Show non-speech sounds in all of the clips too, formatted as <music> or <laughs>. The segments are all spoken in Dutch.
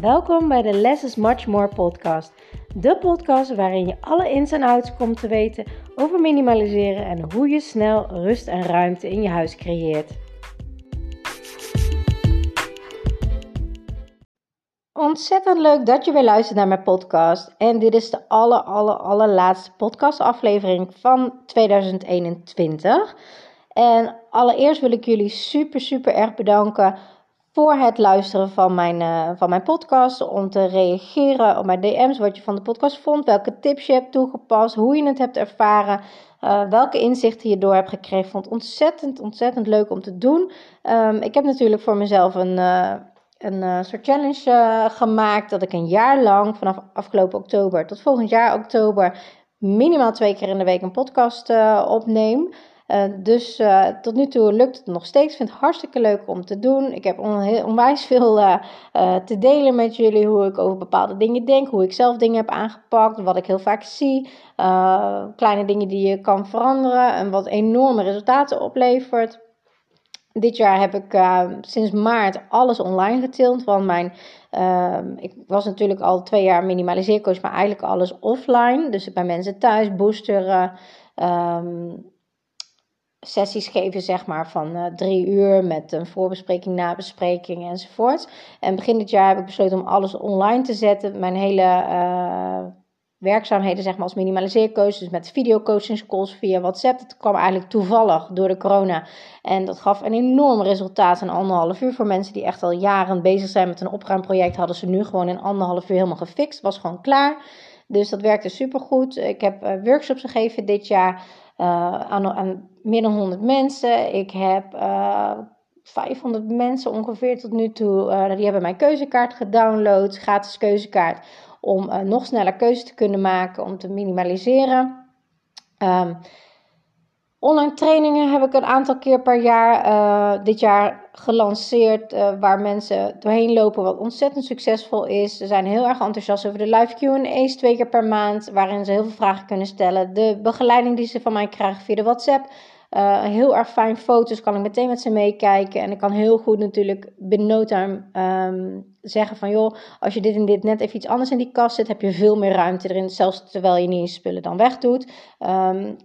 Welkom bij de Less is Much More podcast. De podcast waarin je alle ins en outs komt te weten over minimaliseren en hoe je snel rust en ruimte in je huis creëert. Ontzettend leuk dat je weer luistert naar mijn podcast. En dit is de aller, aller, allerlaatste podcastaflevering van 2021. En allereerst wil ik jullie super, super erg bedanken voor het luisteren van mijn, uh, van mijn podcast. Om te reageren op mijn DM's, wat je van de podcast vond, welke tips je hebt toegepast, hoe je het hebt ervaren. Uh, welke inzichten je door hebt gekregen. Vond ontzettend, ontzettend leuk om te doen. Um, ik heb natuurlijk voor mezelf een, uh, een soort challenge gemaakt. Dat ik een jaar lang, vanaf afgelopen oktober tot volgend jaar oktober, minimaal twee keer in de week een podcast opneem. Uh, dus uh, tot nu toe lukt het nog steeds. Ik vind het hartstikke leuk om te doen. Ik heb on onwijs veel uh, te delen met jullie. Hoe ik over bepaalde dingen denk. Hoe ik zelf dingen heb aangepakt. Wat ik heel vaak zie. kleine dingen die je kan veranderen. En wat enorme resultaten oplevert. Dit jaar heb ik sinds maart alles online getild. Want mijn, ik was natuurlijk al twee jaar minimaliseercoach. Maar eigenlijk alles offline. Dus bij mensen thuis boosteren. Um, sessies geven, zeg maar, van uh, drie uur met een voorbespreking, nabespreking enzovoort. En begin dit jaar heb ik besloten om alles online te zetten. Mijn hele uh, werkzaamheden, zeg maar, als minimaliseercoach, dus met videocoachingscalls via WhatsApp. Dat kwam eigenlijk toevallig door de corona. En dat gaf een enorm resultaat in anderhalf uur. Voor mensen die echt al jaren bezig zijn met een opruimproject, hadden ze nu gewoon in anderhalf uur helemaal gefixt. Was gewoon klaar. Dus dat werkte supergoed. Ik heb uh, workshops gegeven dit jaar. Aan, aan, meer dan 100 mensen. Ik heb uh, eh, 500 mensen ongeveer tot nu toe. Uh, die hebben mijn keuzekaart gedownload, gratis keuzekaart, om nog sneller keuze te kunnen maken, om te minimaliseren. Um, Online trainingen heb ik een aantal keer per jaar dit jaar gelanceerd. Waar mensen doorheen lopen, wat ontzettend succesvol is. Ze zijn heel erg enthousiast over de live QA's twee keer per maand. Waarin ze heel veel vragen kunnen stellen. De begeleiding die ze van mij krijgen via de WhatsApp. Uh, heel erg fijn foto's, kan ik meteen met ze meekijken. En ik kan heel goed natuurlijk binnen um, zeggen van... joh, als je dit en dit net even iets anders in die kast zet... heb je veel meer ruimte erin, zelfs terwijl je niet je spullen dan wegdoet. Um,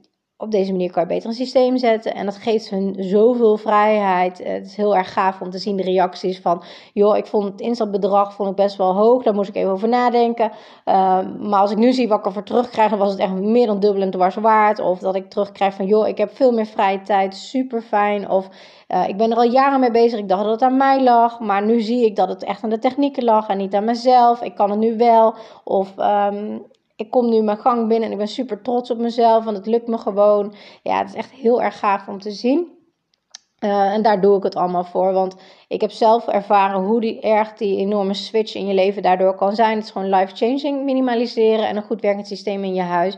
op deze manier kan je beter een systeem zetten. En dat geeft hun zoveel vrijheid. Het is heel erg gaaf om te zien de reacties van... joh, ik vond het instapbedrag vond ik best wel hoog. Daar moest ik even over nadenken. Uh, maar als ik nu zie wat ik ervoor terugkrijg... dan was het echt meer dan dubbel en dwars waard. Of dat ik terugkrijg van... joh, ik heb veel meer vrije tijd. Super fijn. Of uh, ik ben er al jaren mee bezig. Ik dacht dat het aan mij lag. Maar nu zie ik dat het echt aan de technieken lag. En niet aan mezelf. Ik kan het nu wel. Of... Um, ik kom nu mijn gang binnen en ik ben super trots op mezelf, want het lukt me gewoon. Ja, het is echt heel erg gaaf om te zien. Uh, en daar doe ik het allemaal voor. Want ik heb zelf ervaren hoe die, erg die enorme switch in je leven daardoor kan zijn. Het is gewoon life-changing minimaliseren en een goed werkend systeem in je huis.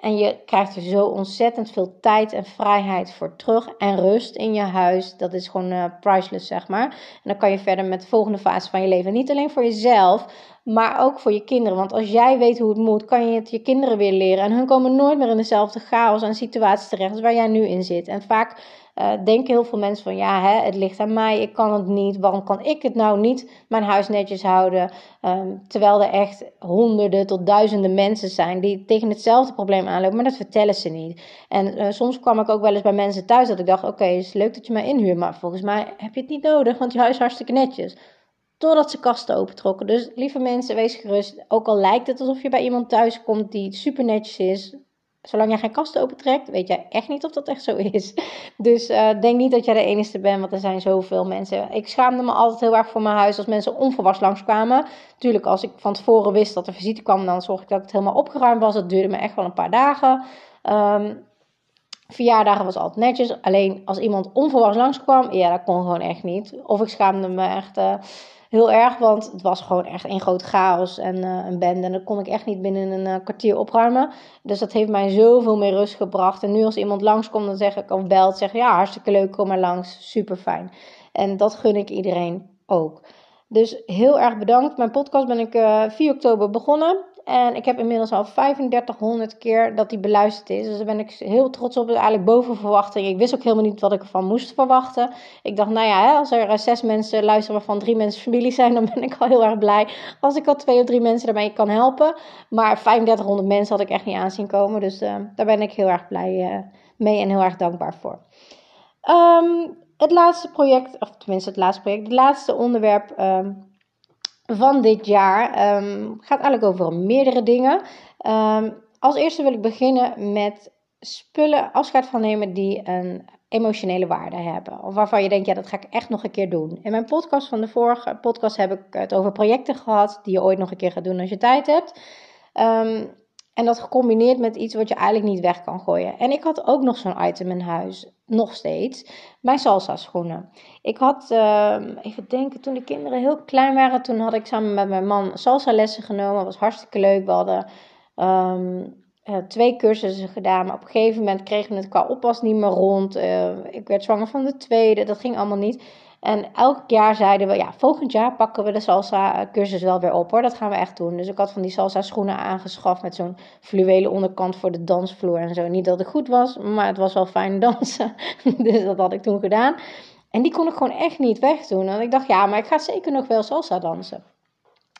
En je krijgt er zo ontzettend veel tijd en vrijheid voor terug. En rust in je huis. Dat is gewoon uh, priceless, zeg maar. En dan kan je verder met de volgende fase van je leven. Niet alleen voor jezelf, maar ook voor je kinderen. Want als jij weet hoe het moet, kan je het je kinderen weer leren. En hun komen nooit meer in dezelfde chaos en situaties terecht waar jij nu in zit. En vaak uh, denken heel veel mensen van ja, hè, het ligt aan mij, ik kan het niet. Waarom kan ik het nou niet mijn huis netjes houden? Um, terwijl er echt honderden tot duizenden mensen zijn die tegen hetzelfde probleem aanlopen, maar dat vertellen ze niet. En uh, soms kwam ik ook wel eens bij mensen thuis dat ik dacht: oké, okay, is leuk dat je mij inhuurt, maar volgens mij heb je het niet nodig, want je huis is hartstikke netjes. Totdat ze kasten opentrokken. Dus lieve mensen, wees gerust. Ook al lijkt het alsof je bij iemand thuis komt die super netjes is. Zolang jij geen kasten opentrekt, weet jij echt niet of dat echt zo is. <laughs> Dus uh, denk niet dat jij de enige bent, want er zijn zoveel mensen. Ik schaamde me altijd heel erg voor mijn huis als mensen onverwachts langskwamen. Tuurlijk, als ik van tevoren wist dat er visite kwam, dan zorg ik dat het helemaal opgeruimd was. Dat duurde me echt wel een paar dagen. Um, verjaardagen was altijd netjes. Alleen als iemand onverwachts langskwam, ja, dat kon gewoon echt niet. Of ik schaamde me echt... Uh, heel erg, want het was gewoon echt een groot chaos en uh, een bende. En dat kon ik echt niet binnen een uh, kwartier opruimen. Dus dat heeft mij zoveel meer rust gebracht. En nu als iemand langskomt, dan zeg ik of belt, zeg ja, hartstikke leuk, kom maar langs, super fijn. En dat gun ik iedereen ook. Dus heel erg bedankt. Mijn podcast ben ik uh, eh, 4 oktober begonnen. En ik heb inmiddels al 3500 keer dat die beluisterd is. Dus daar ben ik heel trots op. eigenlijk boven verwachting. Ik wist ook helemaal niet wat ik ervan moest verwachten. Ik dacht, nou ja, als er zes mensen luisteren waarvan drie mensen familie zijn, dan ben ik al heel erg blij. Als ik al twee of drie mensen daarmee kan helpen. Maar 3500 mensen had ik echt niet aanzien komen. Dus uh, daar ben ik heel erg blij uh, mee en heel erg dankbaar voor. Um, het laatste project, of tenminste het laatste project, het laatste onderwerp um, van dit jaar um, gaat eigenlijk over meerdere dingen. als eerste wil ik beginnen met spullen afscheid van nemen die een emotionele waarde hebben. Of waarvan je denkt, ja, dat ga ik echt nog een keer doen. In mijn podcast van de vorige podcast heb ik het over projecten gehad die je ooit nog een keer gaat doen als je tijd hebt. Um, en dat gecombineerd met iets wat je eigenlijk niet weg kan gooien. En ik had ook nog zo'n item in huis, nog steeds, mijn salsa schoenen. Ik had, uh, even denken, toen de kinderen heel klein waren, toen had ik samen met mijn man salsa lessen genomen. Dat was hartstikke leuk. We hadden um, twee cursussen gedaan, maar op een gegeven moment kregen we het qua oppas niet meer rond. Uh, ik werd zwanger van de tweede, dat ging allemaal niet. En elk jaar zeiden we, ja, volgend jaar pakken we de salsa cursus wel weer op hoor. Dat gaan we echt doen. Dus ik had van die salsa schoenen aangeschaft met zo'n fluwelen onderkant voor de dansvloer en zo. Niet dat het goed was, maar het was wel fijn <laughs> dansen. dus dat had ik toen gedaan. En die kon ik gewoon echt niet wegdoen. En ik dacht, ja, maar ik ga zeker nog wel salsa dansen.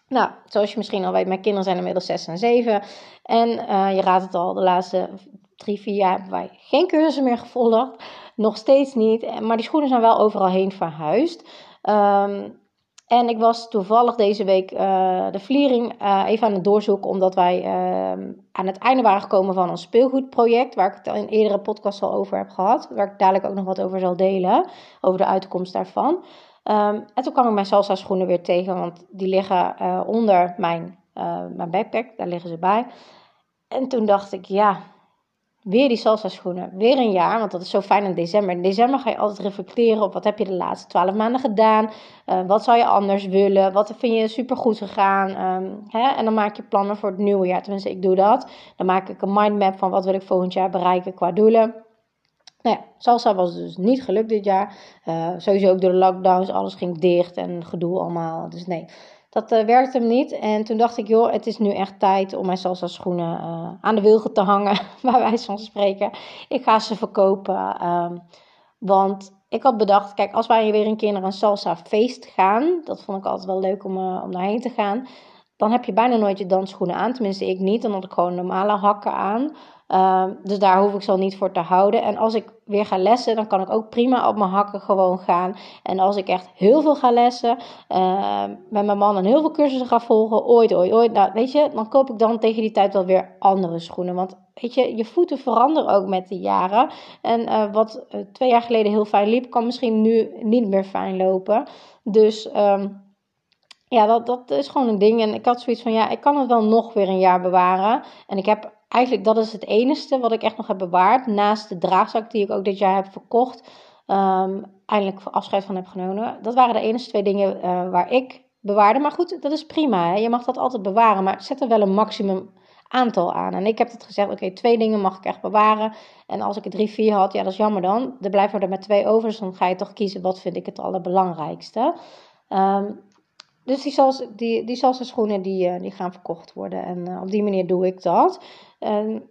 Nou, zoals je misschien al weet, mijn kinderen zijn inmiddels 6 en 7. En uh, je raadt het al, de laatste drie, vier jaar hebben wij geen cursussen meer gevolgd. Nog steeds niet. Maar die schoenen zijn wel overal heen verhuisd. Um, en ik was toevallig deze week uh, de vliering uh, even aan het doorzoeken, omdat wij uh, aan het einde waren gekomen van een speelgoedproject, waar ik het in eerdere podcast al over heb gehad, waar ik dadelijk ook nog wat over zal delen, over de uitkomst daarvan. Um, en toen kwam ik mijn salsa schoenen weer tegen, want die liggen onder mijn, mijn backpack, daar liggen ze bij. En toen dacht ik, ja, Weer die salsa schoenen. Weer een jaar, want dat is zo fijn in december. In december ga je altijd reflecteren op wat heb je de laatste twaalf maanden gedaan. Uh, wat zou je anders willen? Wat vind je supergoed gegaan? Um, hè? En dan maak je plannen voor het nieuwe jaar. Tenminste, ik doe dat. Dan maak ik een mindmap van wat wil ik volgend jaar bereiken qua doelen. Nou ja, salsa was dus niet gelukt dit jaar. Uh, sowieso ook door de lockdowns. Alles ging dicht en gedoe allemaal. Dus nee. Dat uh, werkte hem niet. En toen dacht ik, joh, het is nu echt tijd om mijn salsa schoenen uh, aan de wilgen te hangen. <laughs> Waar wij van spreken. Ik ga ze verkopen. Um, want ik had bedacht, kijk, als wij weer een keer naar een salsa feest gaan. Dat vond ik altijd wel leuk om, uh, om daarheen te gaan. Dan heb je bijna nooit je dansschoenen aan. Tenminste, ik niet. Dan had ik gewoon normale hakken aan. Uh, dus daar hoef ik ze al niet voor te houden. En als ik weer ga lessen, dan kan ik ook prima op mijn hakken gewoon gaan. En als ik echt heel veel ga lessen, uh, met mijn man en heel veel cursussen ga volgen, ooit, ooit, ooit. Nou, weet je, dan koop ik dan tegen die tijd wel weer andere schoenen. Want weet je, je voeten veranderen ook met de jaren. En uh, wat uh, twee jaar geleden heel fijn liep, kan misschien nu niet meer fijn lopen. Dus. Um, ja, dat, dat is gewoon een ding. En ik had zoiets van, ja, ik kan het wel nog weer een jaar bewaren. En ik heb eigenlijk, dat is het enige wat ik echt nog heb bewaard. Naast de draagzak die ik ook dit jaar heb verkocht. Um, eindelijk afscheid van heb genomen. Dat waren de enige twee dingen uh, waar ik bewaarde. Maar goed, dat is prima. Hè? Je mag dat altijd bewaren. Maar zet er wel een maximum aantal aan. En ik heb het gezegd, oké, twee dingen mag ik echt bewaren. En als ik er drie, vier had, ja, dat is jammer dan. Er blijven er met twee over, dus dan ga je toch kiezen wat vind ik het allerbelangrijkste. Um, dus die, salsa, die, die schoenen die, uh, die gaan verkocht worden. En uh, op die manier doe ik dat. En,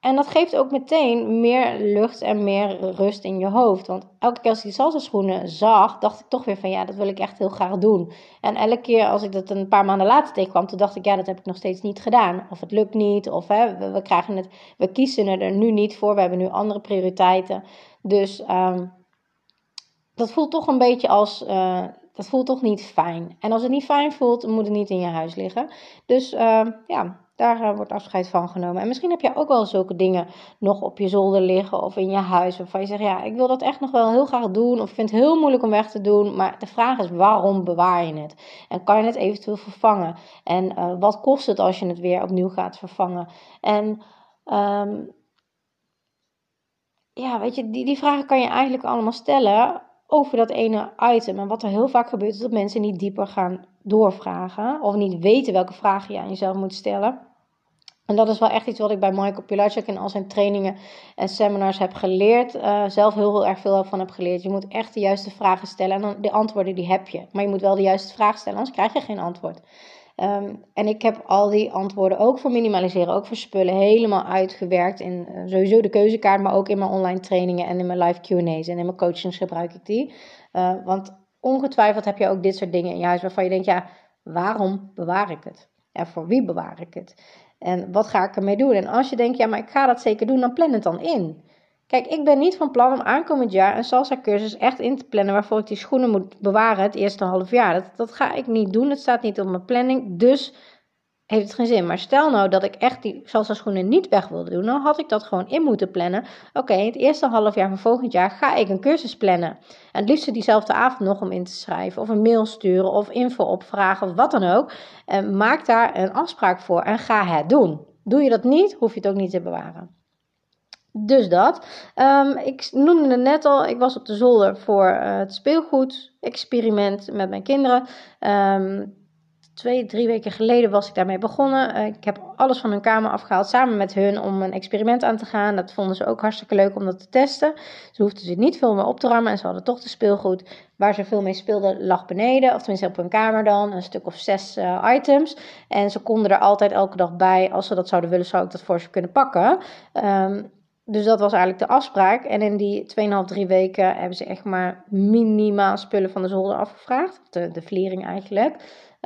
en dat geeft ook meteen meer lucht en meer rust in je hoofd. Want elke keer als ik die salsa schoenen zag, dacht ik toch weer van ja, dat wil ik echt heel graag doen. En elke keer als ik dat een paar maanden later tegenkwam, toen dacht ik ja, dat heb ik nog steeds niet gedaan. Of het lukt niet, of hè, we, krijgen het, we kiezen er nu niet voor. We hebben nu andere prioriteiten. Dus um, dat voelt toch een beetje als... Uh, dat voelt toch niet fijn. En als het niet fijn voelt, moet het niet in je huis liggen. Dus uh, ja, daar uh, wordt afscheid van genomen. En misschien heb je ook wel zulke dingen nog op je zolder liggen of in je huis. Waarvan je zegt, ja, ik wil dat echt nog wel heel graag doen. Of ik vind het heel moeilijk om weg te doen. Maar de vraag is, waarom bewaar je het? En kan je het eventueel vervangen? En uh, wat kost het als je het weer opnieuw gaat vervangen? En... Um, ja, weet je, die, die vragen kan je eigenlijk allemaal stellen over dat ene item. En wat er heel vaak gebeurt, is dat mensen niet dieper gaan doorvragen. Of niet weten welke vragen je aan jezelf moet stellen. En dat is wel echt iets wat ik bij Michael Pilarczyk in al zijn trainingen en seminars heb geleerd. Uh, zelf heel, heel erg veel van heb geleerd. Je moet echt de juiste vragen stellen. En dan de antwoorden die heb je. Maar je moet wel de juiste vraag stellen, anders krijg je geen antwoord. Ehm, en ik heb al die antwoorden ook voor minimaliseren, ook voor spullen, helemaal uitgewerkt in uh, sowieso de keuzekaart, maar ook in mijn online trainingen en in mijn live Q&A's en in mijn coachings gebruik ik die. Uh, want ongetwijfeld heb je ook dit soort dingen in je huis waarvan je denkt, ja, waarom bewaar ik het? En voor wie bewaar ik het? En wat ga ik ermee doen? En als je denkt, ja, maar ik ga dat zeker doen, dan plan het dan in. Kijk, ik ben niet van plan om aankomend jaar een salsa cursus echt in te plannen waarvoor ik die schoenen moet bewaren het eerste half jaar. Dat, dat ga ik niet doen. Het staat niet op mijn planning. Dus heeft het geen zin. Maar stel nou dat ik echt die salsa schoenen niet weg wilde doen, dan had ik dat gewoon in moeten plannen. Oké, het eerste half jaar van volgend jaar ga ik een cursus plannen. En het liefst diezelfde avond nog om in te schrijven, of een mail sturen, of info opvragen, wat dan ook. En maak daar een afspraak voor en ga het doen. Doe je dat niet, hoef je het ook niet te bewaren. Dus dat. Um, ik noemde het net al, ik was op de zolder voor uh, het speelgoed-experiment met mijn kinderen. Um, twee, drie weken geleden was ik daarmee begonnen. Uh, ik heb alles van hun kamer afgehaald samen met hun om een experiment aan te gaan. Dat vonden ze ook hartstikke leuk om dat te testen. Ze hoefden zich niet veel meer op te ruimen en ze hadden toch de speelgoed. Waar ze veel mee speelden lag beneden, of tenminste op hun kamer dan, een stuk of zes uh, items. En ze konden er altijd elke dag bij. Als ze dat zouden willen, zou ik dat voor ze kunnen pakken. Um, dus dat was eigenlijk de afspraak. En in die 2,5, 3 weken hebben ze echt maar minimaal spullen van de zolder afgevraagd. De, de vliering eigenlijk.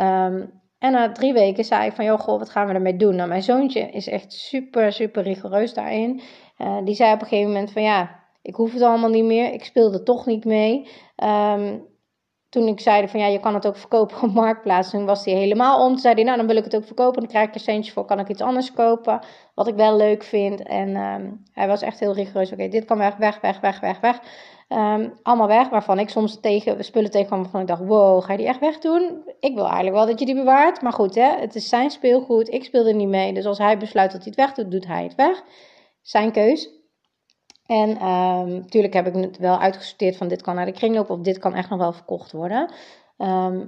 Um, en na drie weken zei ik van, joh, goh, wat gaan we ermee doen? Nou, mijn zoontje is echt super, super rigoureus daarin. Uh, die zei op een gegeven moment van, ja, ik hoef het allemaal niet meer. Ik speelde toch niet mee. Um, toen ik zei van ja, je kan het ook verkopen op Marktplaats, toen was hij helemaal om. Toen zei hij, nou dan wil ik het ook verkopen, dan krijg ik er centjes voor, kan ik iets anders kopen, wat ik wel leuk vind. En um, hij was echt heel rigoureus, oké, dit kan weg, weg, weg, weg, weg, weg. Um, allemaal weg, waarvan ik soms tegen spullen tegenkwam waarvan ik dacht, wow, ga je die echt wegdoen? Ik wil eigenlijk wel dat je die bewaart, maar goed, hè, het is zijn speelgoed, ik speelde niet mee. Dus als hij besluit dat hij het weg doet, doet hij het weg. Zijn keus. En natuurlijk ehm, heb ik het wel uitgesorteerd van dit kan naar de kringloop of dit kan echt nog wel verkocht worden. Ehm,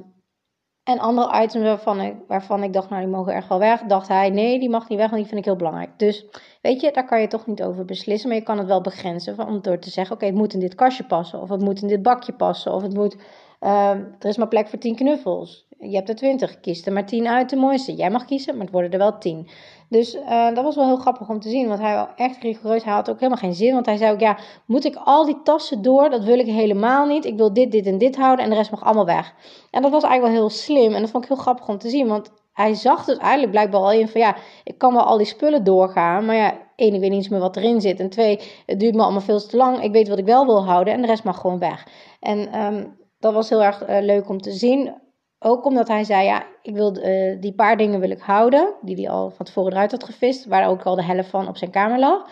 en andere items waarvan ik, waarvan ik dacht, nou die mogen echt wel weg, dacht hij, nee die mag niet weg, want die vind ik heel belangrijk. Dus weet je, daar kan je toch niet over beslissen, maar je kan het wel begrenzen van, door te zeggen, oké, het moet in dit kastje passen, of het moet in dit bakje passen, of het moet, uh, er is maar plek voor 10 knuffels. Je hebt er 20, kies er maar 10 uit de mooiste. Jij mag kiezen, maar het worden er wel 10. Dus uh, dat was wel heel grappig om te zien, want hij was echt rigoureus. Hij had ook helemaal geen zin, want hij zei ook, ja, moet ik al die tassen door? Dat wil ik helemaal niet. Ik wil dit, dit en dit houden en de rest mag allemaal weg. En dat was eigenlijk wel heel slim en dat vond ik heel grappig om te zien, want hij zag dus eigenlijk blijkbaar al in van, ja, ik kan wel al die spullen doorgaan, maar ja, één, ik weet niet eens meer wat erin zit. En twee, het duurt me allemaal veel te lang. Ik weet wat ik wel wil houden en de rest mag gewoon weg. En um, dat was heel erg uh, leuk om te zien. Ook omdat hij zei, ja, ik wil, uh, die paar dingen wil ik houden, die hij al van tevoren eruit had gevist, waar ook al de helft van op zijn kamer lag.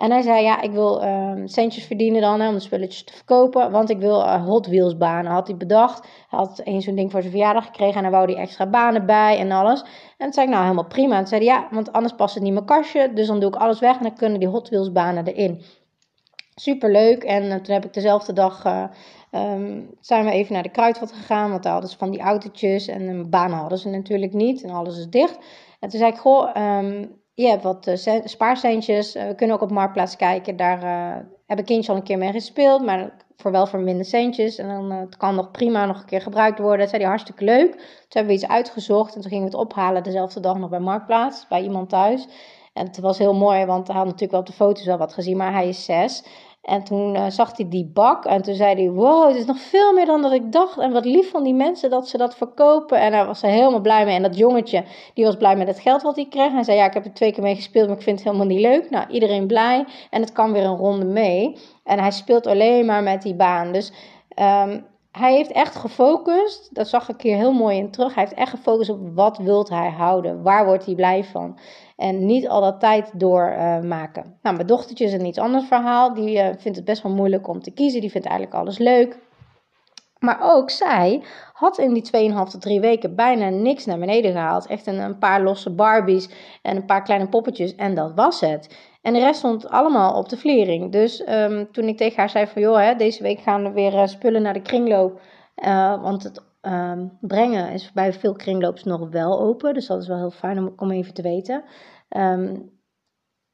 En hij zei, ja, ik wil uh, centjes verdienen dan, hè, om de spulletjes te verkopen, want ik wil uh, Hot Wheels banen, had hij bedacht. Hij had eens zo'n ding voor zijn verjaardag gekregen en daar wou hij extra banen bij en alles. En toen zei ik, nou, helemaal prima. En toen zei hij, ja, want anders past het niet in mijn kastje, dus dan doe ik alles weg en dan kunnen die Hot Wheels banen erin. Super leuk. En uh, toen heb ik dezelfde dag Um, zijn we even naar de kruidvat gegaan, want daar hadden ze van die autootjes en een baan hadden ze natuurlijk niet en alles is dicht. En toen zei ik, goh, um, je hebt wat uh, spaarcentjes, uh, we kunnen ook op Marktplaats kijken, daar uh, hebben kindjes al een keer mee gespeeld, maar voor wel voor minder centjes. En dan het kan nog prima nog een keer gebruikt worden. Dat zei hartstikke leuk. Toen hebben we iets uitgezocht en toen gingen we het ophalen dezelfde dag nog bij Marktplaats, bij iemand thuis. En het was heel mooi, want hij had natuurlijk wel op de foto's wel wat gezien, maar hij is zes. En toen uh, zag hij die bak en toen zei hij: Wow, het is nog veel meer dan dat ik dacht. En wat lief van die mensen dat ze dat verkopen. En daar was hij helemaal blij mee. En dat jongetje, die was blij met het geld wat hij kreeg. Hij zei: Ja, ik heb er twee keer mee gespeeld, maar ik vind het helemaal niet leuk. Nou, iedereen blij. En het kan weer een ronde mee. En hij speelt alleen maar met die baan. Dus um, hij heeft echt gefocust, dat zag ik hier heel mooi in terug. Hij heeft echt gefocust op wat wilt hij houden, waar wordt hij blij van. En niet al dat tijd doormaken. Uh, nou, mijn dochtertje is een iets ander verhaal. Die uh, vindt het best wel moeilijk om te kiezen. Die vindt eigenlijk alles leuk. Maar ook zij had in die 2,5 tot 3 weken bijna niks naar beneden gehaald. Echt een, paar losse Barbies en een paar kleine poppetjes en dat was het. En de rest stond allemaal op de vliering. Dus um, toen ik tegen haar zei van joh, hè, deze week gaan er weer uh, spullen naar de kringloop. Want het um, brengen is bij veel kringloops nog wel open. Dus dat is wel heel fijn om, even te weten. Um,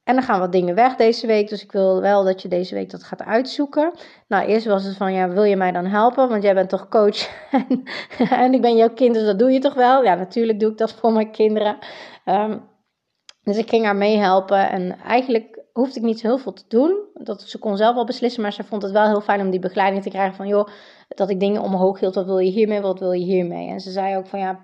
en dan gaan wat dingen weg deze week. Dus ik wil wel dat je deze week dat gaat uitzoeken. Nou, eerst was het van, ja, wil je mij dan helpen? Want jij bent toch coach <laughs> en, en ik ben jouw kind, dus dat doe je toch wel? Ja, natuurlijk doe ik dat voor mijn kinderen. Um, dus ik ging haar meehelpen en eigenlijk hoefde ik niet zo heel veel te doen. Dat, ze kon zelf wel beslissen, maar ze vond het wel heel fijn om die begeleiding te krijgen van... joh, dat ik dingen omhoog hield, wat wil je hiermee, wat wil je hiermee? En ze zei ook van, ja,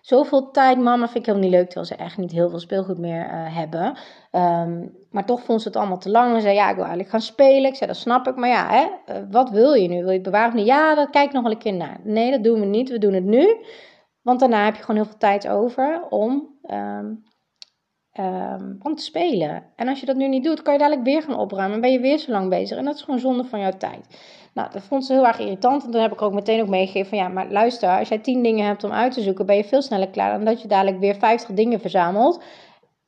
zoveel tijd, mama, vind ik helemaal niet leuk, terwijl ze echt niet heel veel speelgoed meer uh, hebben. Um, maar toch vond ze het allemaal te lang. En zei, ja, ik wil eigenlijk gaan spelen. Ik zei, dat snap ik, maar ja, hè, uh, wat wil je nu? Wil je bewaren? Ja, dat kijk ik nog wel een keer naar. Nee, dat doen we niet, we doen het nu. Want daarna heb je gewoon heel veel tijd over om... Um, um, om te spelen. En als je dat nu niet doet, kan je dadelijk weer gaan opruimen. En ben je weer zo lang bezig. En dat is gewoon zonde van jouw tijd. Nou, dat vond ze heel erg irritant. En toen heb ik ook meteen ook meegegeven van ja, maar luister, als jij tien dingen hebt om uit te zoeken, ben je veel sneller klaar dan dat je dadelijk weer 50 dingen verzamelt.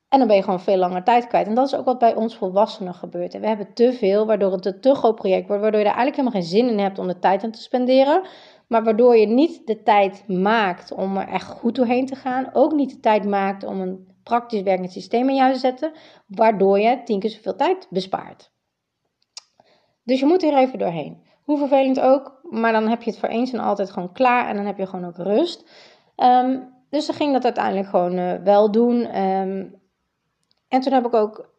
En dan ben je gewoon veel langer tijd kwijt. En dat is ook wat bij ons volwassenen gebeurt. En we hebben te veel, waardoor het een te groot project wordt, waardoor je er eigenlijk helemaal geen zin in hebt om de tijd aan te spenderen. Maar waardoor je niet de tijd maakt om er echt goed doorheen te gaan. Ook niet de tijd maakt om een praktisch werkend systeem in jou te zetten, waardoor je tien keer zoveel tijd bespaart. Dus je moet er even doorheen. Hoe vervelend ook, maar dan heb je het voor eens en altijd gewoon klaar en dan heb je gewoon ook rust. Um, dus ze ging dat uiteindelijk gewoon uh, wel doen. Um, en toen heb ik ook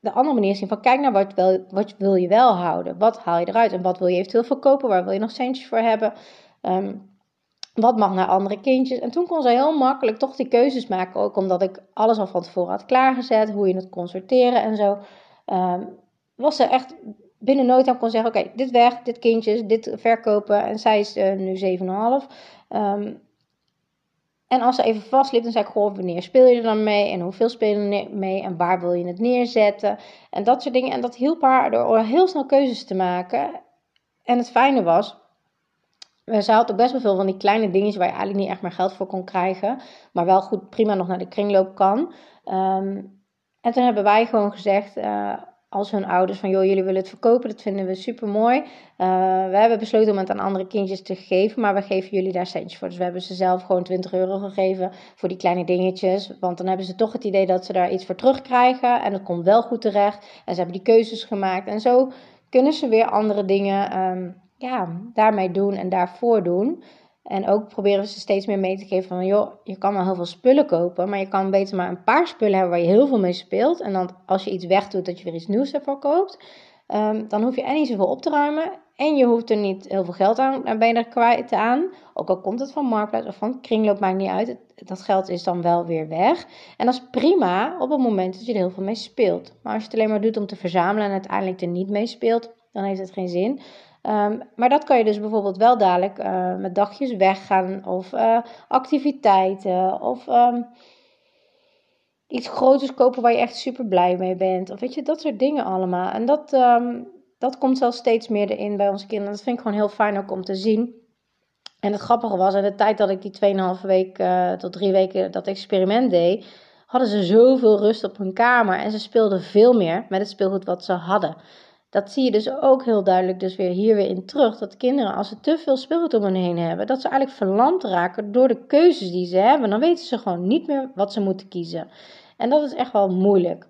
de andere manier zien van kijk naar wat, wel, wat wil je wel houden. Wat haal je eruit en wat wil je eventueel verkopen? Waar wil je nog centjes voor hebben? Um, wat mag naar andere kindjes? En toen kon zij heel makkelijk toch die keuzes maken. Ook omdat ik alles al van tevoren had klaargezet. Hoe je het kon sorteren en zo. Um, was ze echt binnen nooit aan kon zeggen: Oké, dit weg, dit kindjes, dit verkopen. En zij is uh, nu 7,5. Um, ehm, en als ze even vastliep, dan zei ik: Goh, wanneer speel je er dan mee? En hoeveel speel je er mee? En waar wil je het neerzetten? En dat soort dingen. En dat hielp haar door heel snel keuzes te maken. En het fijne was ze had ook best wel veel van die kleine dingetjes waar je eigenlijk niet echt meer geld voor kon krijgen. Maar wel goed prima nog naar de kringloop kan. Um, en toen hebben wij gewoon gezegd, uh, als hun ouders, van joh, jullie willen het verkopen, dat vinden we super mooi. Uh, we hebben besloten om het aan andere kindjes te geven, maar we geven jullie daar centjes voor. Dus we hebben ze zelf gewoon 20 euro gegeven voor die kleine dingetjes. Want dan hebben ze toch het idee dat ze daar iets voor terugkrijgen. En dat komt wel goed terecht. En ze hebben die keuzes gemaakt. En zo kunnen ze weer andere dingen um, ja, daarmee doen en daarvoor doen. En ook proberen we ze steeds meer mee te geven van, joh, je kan wel heel veel spullen kopen, maar je kan beter maar een paar spullen hebben waar je heel veel mee speelt. En dan als je iets wegdoet, dat je weer iets nieuws ervoor koopt. Um, dan hoef je en niet zoveel op te ruimen en je hoeft er niet heel veel geld aan, ben je er kwijt aan. Ook al komt het van Marktplaats of van Kringloop, maakt niet uit. Dat geld is dan wel weer weg. En dat is prima op het moment dat je er heel veel mee speelt. Maar als je het alleen maar doet om te verzamelen en uiteindelijk er niet mee speelt, dan heeft het geen zin. Um, maar dat kan je dus bijvoorbeeld wel dadelijk uh, met dagjes weggaan of uh, activiteiten of um, iets groters kopen waar je echt super blij mee bent. Of weet je, dat soort dingen allemaal. En dat, um, dat komt zelfs steeds meer erin bij onze kinderen. Dat vind ik gewoon heel fijn ook om te zien. En het grappige was, in de tijd dat ik die 2,5 week uh, tot drie weken dat experiment deed, hadden ze zoveel rust op hun kamer. En ze speelden veel meer met het speelgoed wat ze hadden dat zie je dus ook heel duidelijk dus weer hier weer in terug. Dat kinderen, als ze te veel speelgoed om hen heen hebben, dat ze eigenlijk verlamd raken door de keuzes die ze hebben. Dan weten ze gewoon niet meer wat ze moeten kiezen. En dat is echt wel moeilijk.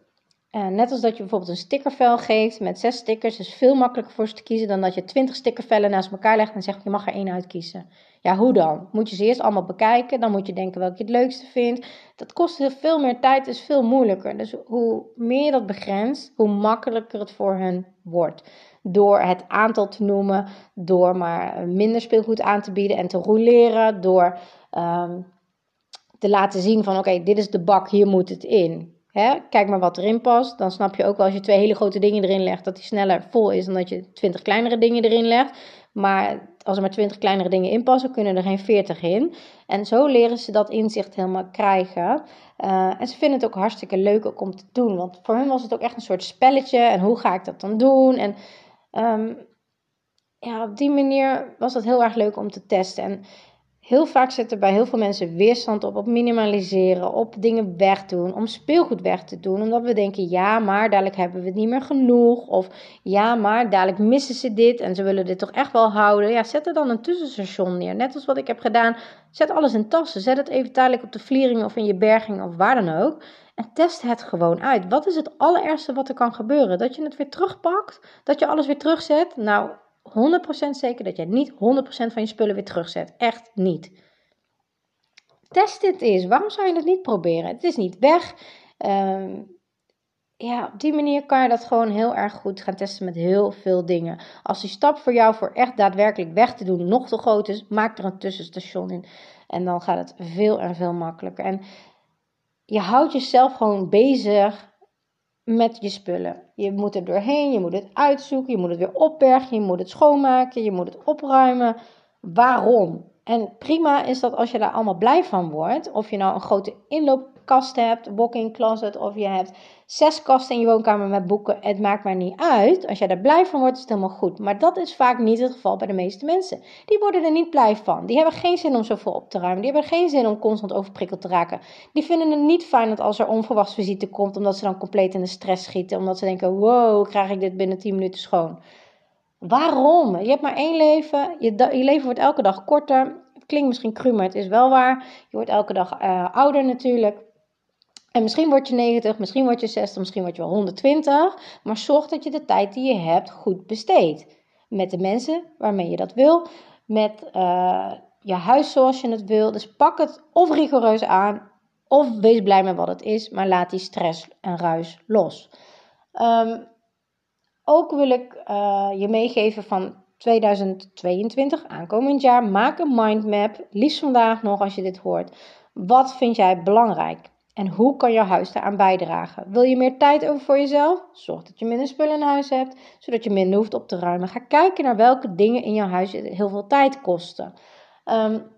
En net als dat je bijvoorbeeld een stickervel geeft met zes stickers, is veel makkelijker voor ze te kiezen dan dat je twintig stickervellen naast elkaar legt en zegt je mag er één uitkiezen. Ja, hoe dan? Moet je ze eerst allemaal bekijken, dan moet je denken welke je het leukste vindt. Dat kost veel meer tijd, is veel moeilijker. Dus hoe meer je dat begrenst, hoe makkelijker het voor hen wordt. Door het aantal te noemen, door maar minder speelgoed aan te bieden en te roleren, door um, te laten zien van oké, dit is de bak, hier moet het in. Hè, kijk maar wat erin past. Dan snap je ook wel als je twee hele grote dingen erin legt, dat die sneller vol is dan dat je twintig kleinere dingen erin legt. Maar als er maar twintig kleinere dingen in passen, kunnen er geen veertig in. En zo leren ze dat inzicht helemaal krijgen. Uh, en ze vinden het ook hartstikke leuk om te doen. Want voor hen was het ook echt een soort spelletje. En hoe ga ik dat dan doen? En um, ja, op die manier was dat heel erg leuk om te testen. En Heel vaak zit er bij heel veel mensen weerstand op, op minimaliseren, op dingen wegdoen, om speelgoed weg te doen. Omdat we denken, ja, maar dadelijk hebben we het niet meer genoeg. Of ja, maar dadelijk missen ze dit en ze willen dit toch echt wel houden. Ja, zet er dan een tussenstation neer. Net als wat ik heb gedaan. Zet alles in tassen. Zet het even tijdelijk op de vliering of in je berging of waar dan ook. En test het gewoon uit. Wat is het allerergste wat er kan gebeuren? Dat je het weer terugpakt? Dat je alles weer terugzet? Nou, 100% zeker dat je niet 100% van je spullen weer terugzet. Echt niet. Test dit eens. Waarom zou je het niet proberen? Het is niet weg. Ehm, ja, op die manier kan je dat gewoon heel erg goed gaan testen met heel veel dingen. Als die stap voor jou voor echt daadwerkelijk weg te doen nog te groot is, maak er een tussenstation in. En dan gaat het veel en veel makkelijker. En je houdt jezelf gewoon bezig met je spullen. Je moet er doorheen, je moet het uitzoeken, je moet het weer opbergen, je moet het schoonmaken, je moet het opruimen. Waarom? En prima is dat als je daar allemaal blij van wordt. Of je nou een grote inloopkast hebt, walk-in closet, of je hebt zes kasten in je woonkamer met boeken. Het maakt maar niet uit. Als jij daar blij van wordt, is het helemaal goed. Maar dat is vaak niet het geval bij de meeste mensen. Die worden er niet blij van. Die hebben geen zin om zoveel op te ruimen. Die hebben geen zin om constant overprikkeld te raken. Die vinden het niet fijn dat als er onverwachts visite komt, omdat ze dan compleet in de stress schieten. Omdat ze denken, wow, krijg ik dit binnen 10 minuten schoon. Waarom? Je hebt maar één leven. Je, leven wordt elke dag korter. Klinkt misschien cru, maar het is wel waar. Je wordt elke dag uh, ouder natuurlijk. En misschien word je 90, misschien word je 60, misschien word je wel 120. Maar zorg dat je de tijd die je hebt goed besteedt. Met de mensen waarmee je dat wil. Met uh, je huis zoals je het wil. Dus pak het of rigoureus aan. Of wees blij met wat het is. Maar laat die stress en ruis los. Um, ook wil ik uh, je meegeven van 2022, aankomend jaar. Maak een mindmap, liefst vandaag nog als je dit hoort. Wat vind jij belangrijk? En hoe kan jouw huis daaraan bijdragen? Wil je meer tijd over voor jezelf? Zorg dat je minder spullen in huis hebt, zodat je minder hoeft op te ruimen. Ga kijken naar welke dingen in jouw huis heel veel tijd kosten. Um,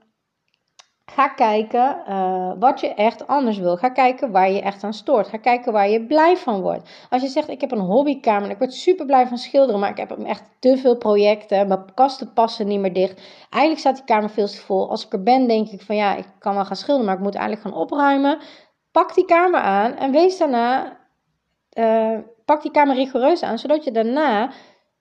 Ga kijken uh, wat je echt anders wil. Ga kijken waar je echt aan stoort. Ga kijken waar je blij van wordt. Als je zegt, ik heb een hobbykamer en ik word super blij van schilderen, maar ik heb echt te veel projecten. Mijn kasten passen niet meer dicht. Eigenlijk staat die kamer veel te vol. Als ik er ben, denk ik van ja, ik kan wel gaan schilderen, maar ik moet eigenlijk gaan opruimen. Pak die kamer aan en wees daarna, uh, pak die kamer rigoureus aan, zodat je daarna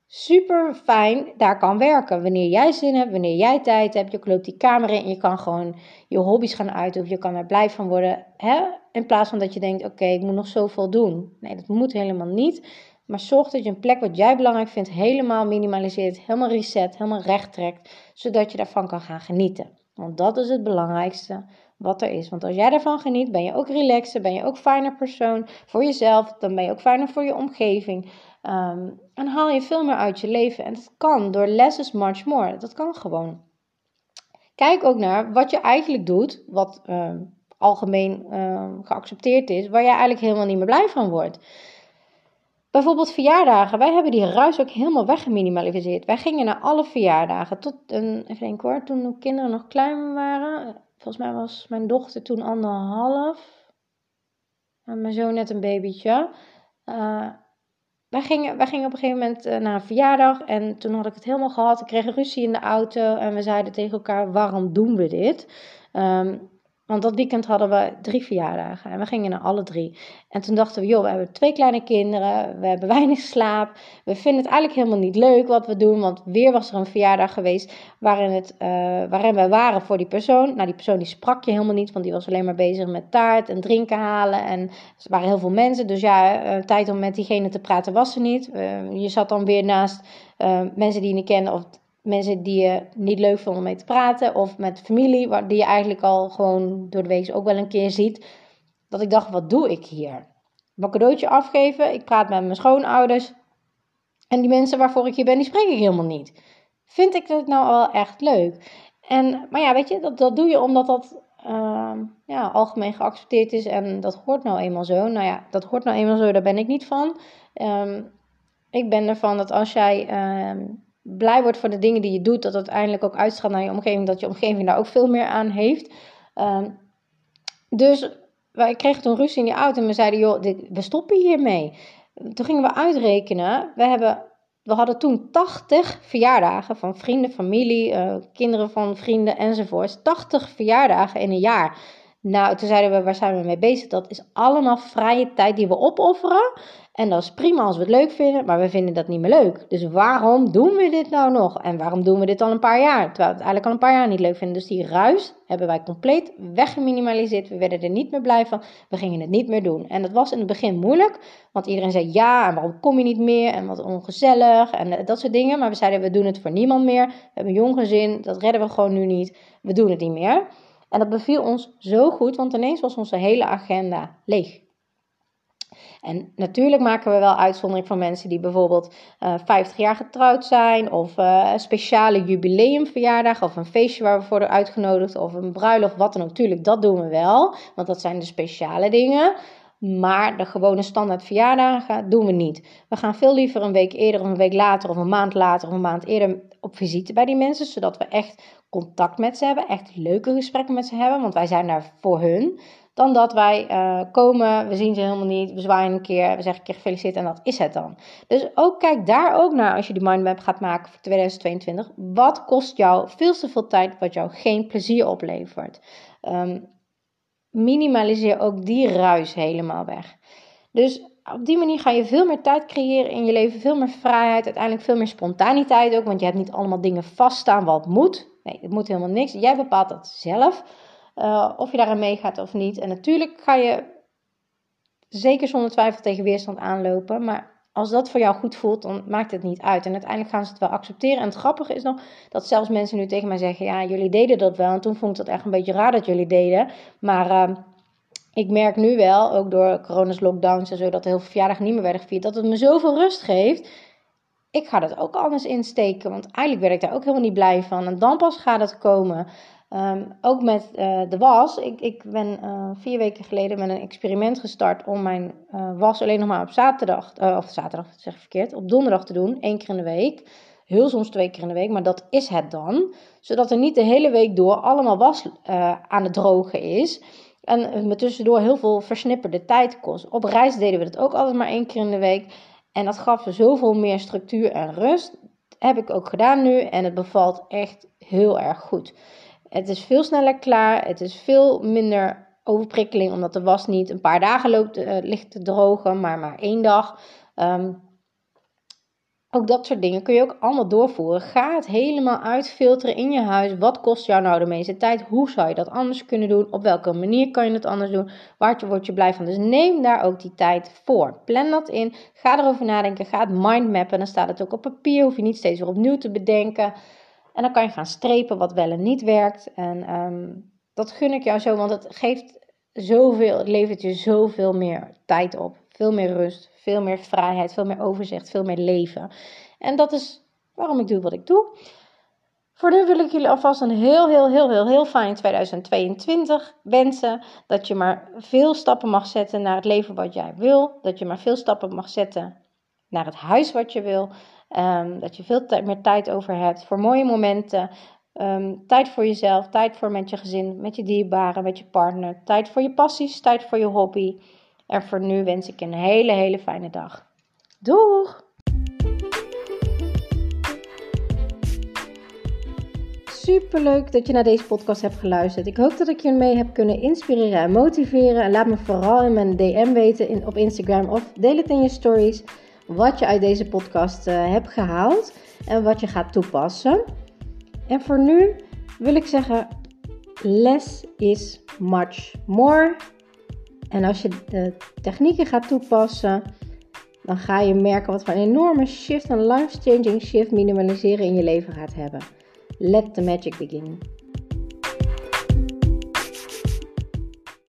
super fijn daar kan werken. Wanneer jij zin hebt, wanneer jij tijd hebt, je loopt die kamer in en je kan gewoon je hobby's gaan uitoefenen. Je kan er blij van worden. Hè? In plaats van dat je denkt, oké, ik moet nog zoveel doen. Nee, dat moet helemaal niet. Maar zorg dat je een plek wat jij belangrijk vindt helemaal minimaliseert, helemaal reset, helemaal recht trekt. Zodat je daarvan kan gaan genieten. Want dat is het belangrijkste wat er is. Want als jij daarvan geniet, ben je ook relaxer, ben je ook fijner persoon voor jezelf. Dan ben je ook fijner voor je omgeving. Ehm, en haal je veel meer uit je leven. En dat kan door less is much more. Dat kan gewoon. Kijk ook naar wat je eigenlijk doet, wat ehm, algemeen ehm, geaccepteerd is, waar jij eigenlijk helemaal niet meer blij van wordt. Bijvoorbeeld verjaardagen. Wij hebben die ruis ook helemaal weggeminimaliseerd. Wij gingen naar alle verjaardagen. Tot een, even denken hoor, toen de kinderen nog klein waren. Volgens mij was mijn dochter toen anderhalf. En mijn zoon net een babytje. Uh, wij gingen, wij gingen op een gegeven moment uh, naar een verjaardag en toen had ik het helemaal gehad. Ik kreeg ruzie in de auto en we zeiden tegen elkaar: waarom doen we dit? Um, want dat weekend hadden we drie verjaardagen en we gingen naar alle drie. En toen dachten we, joh, we hebben twee kleine kinderen, we hebben <laughs> weinig slaap. We vinden het eigenlijk helemaal niet leuk wat we doen, want weer was er een verjaardag geweest waarin, het, uh, waarin we waren voor die persoon. Nou, die persoon die sprak je helemaal niet, want die was alleen maar bezig met taart en drinken halen. En er waren heel veel mensen, dus ja, uh, tijd om met diegene te praten was er niet. Uh, je zat dan weer naast mensen die je niet kende of mensen die je niet leuk vond om mee te praten. Of met familie, die je eigenlijk al gewoon door de week ook wel een keer ziet. Dat ik dacht, wat doe ik hier? Mijn cadeautje afgeven. Ik praat met mijn schoonouders. En die mensen waarvoor ik hier ben, die spreek ik helemaal niet. Vind ik dat nou wel echt leuk? En, maar ja, weet je, dat, dat doe je omdat dat uh, ja, algemeen geaccepteerd is. En dat hoort nou eenmaal zo. Nou ja, dat hoort nou eenmaal zo, daar ben ik niet van. Um, ik ben ervan dat als jij uh, blij wordt voor de dingen die je doet, dat uiteindelijk ook uitstraalt naar je omgeving, dat je omgeving daar ook veel meer aan heeft. Um, dus wij kregen toen ruzie in die auto en we zeiden, joh, dit, we stoppen hiermee. Toen gingen we uitrekenen, we, hebben, we hadden toen 80 verjaardagen van vrienden, familie, uh, kinderen van vrienden enzovoorts. 80 verjaardagen in een jaar. Nou, toen zeiden we, waar zijn we mee bezig? Dat is allemaal vrije tijd die we opofferen. En dat is prima als we het leuk vinden, maar we vinden dat niet meer leuk. Dus waarom doen we dit nou nog? En waarom doen we dit al een paar jaar? Terwijl we het eigenlijk al een paar jaar niet leuk vinden. Dus die ruis hebben wij compleet weggeminimaliseerd. We werden er niet meer blij van. We gingen het niet meer doen. En dat was in het begin moeilijk, want iedereen zei ja, en waarom kom je niet meer? En wat ongezellig en eh, dat soort dingen. Maar we zeiden, we doen het voor niemand meer. We hebben een jong gezin, dat redden we gewoon nu niet. We doen het niet meer. En dat beviel ons zo goed, want ineens was onze hele agenda leeg. En natuurlijk maken we wel uitzondering voor mensen die bijvoorbeeld uh, eh, 50 jaar getrouwd zijn, of uh, een speciale jubileumverjaardag, of een feestje waar we voor worden uitgenodigd, of een bruiloft, wat dan ook. Natuurlijk, dat doen we wel, want dat zijn de speciale dingen. Maar de gewone standaard verjaardagen doen we niet. We gaan veel liever een week eerder, of een week later, of een maand later, of een maand eerder op visite bij die mensen, zodat we echt contact met ze hebben, echt leuke gesprekken met ze hebben, want wij zijn daar voor hun. Dan dat wij uh, komen, we zien ze helemaal niet, we zwaaien een keer, we zeggen een keer gefeliciteerd en dat is het dan. Dus ook kijk daar ook naar als je die mindmap gaat maken voor 2022. Wat kost jou veel te veel tijd wat jou geen plezier oplevert? Um, minimaliseer ook die ruis helemaal weg. Dus op die manier ga je veel meer tijd creëren in je leven, veel meer vrijheid, uiteindelijk veel meer spontaniteit ook, want je hebt niet allemaal dingen vaststaan wat moet. Nee, het moet helemaal niks. Jij bepaalt dat zelf. Uh, of je daarin meegaat of niet. En natuurlijk ga je zeker zonder twijfel tegen weerstand aanlopen. Maar als dat voor jou goed voelt, dan maakt het niet uit. En uiteindelijk gaan ze het wel accepteren. En het grappige is nog dat zelfs mensen nu tegen mij zeggen: Ja, jullie deden dat wel. En toen vond ik dat echt een beetje raar dat jullie deden. Maar. Uh, ik merk nu wel, ook door corona's lockdowns en zo, dat heel veel verjaardagen niet meer werden gevierd, dat het me zoveel rust geeft. Ik ga dat ook anders insteken, want eigenlijk werd ik daar ook helemaal niet blij van. En dan pas gaat het komen. Ehm, ook met uh, de was. Ik, ik ben uh, vier weken geleden met een experiment gestart om mijn uh, was alleen nog maar op zaterdag, of zaterdag zeg ik verkeerd, op donderdag te doen, één keer in de week. Heel soms twee keer in de week, maar dat is het dan. Zodat er niet de hele week door allemaal was aan het drogen is. En me tussendoor heel veel versnipperde tijd kost. Op reis deden we dat ook altijd maar één keer in de week. En dat gaf zoveel meer structuur en rust. heb ik ook gedaan nu en het bevalt echt heel erg goed. Het is veel sneller klaar. Het is veel minder overprikkeling, omdat de was niet een paar dagen loopt, uh, ligt te drogen, maar maar één dag. Ehm, ook dat soort dingen kun je ook allemaal doorvoeren. Ga het helemaal uitfilteren in je huis. Wat kost jou nou de meeste tijd? Hoe zou je dat anders kunnen doen? Op welke manier kan je het anders doen? Waar word je blij van? Dus neem daar ook die tijd voor. Plan dat in. Ga erover nadenken. Ga het mindmappen. Dan staat het ook op papier. Hoef je niet steeds weer opnieuw te bedenken. En dan kan je gaan strepen wat wel en niet werkt. En um, dat gun ik jou zo, want het geeft zoveel, het levert je zoveel meer tijd op. Veel meer rust, veel meer vrijheid, veel meer overzicht, veel meer leven. En dat is waarom ik doe wat ik doe. Voor nu wil ik jullie alvast een heel, heel, heel, heel, heel fijn 2022 wensen. Dat je maar veel stappen mag zetten naar het leven wat jij wil. Dat je maar veel stappen mag zetten naar het huis wat je wil. Um, dat je veel meer tijd over hebt voor mooie momenten. Um, tijd voor jezelf, tijd voor met je gezin, met je dierbaren, met je partner. Tijd voor je passies, tijd voor je hobby. En voor nu wens ik een hele, hele fijne dag. Doeg! Superleuk dat je naar deze podcast hebt geluisterd. Ik hoop dat ik je mee heb kunnen inspireren en motiveren. En laat me vooral in mijn DM weten in, op Instagram of deel het in je stories wat je uit deze podcast uh, hebt gehaald en wat je gaat toepassen. En voor nu wil ik zeggen: less is much more. En als je de technieken gaat toepassen, dan ga je merken wat voor een enorme shift, een life-changing shift minimaliseren in je leven gaat hebben. Let the magic begin.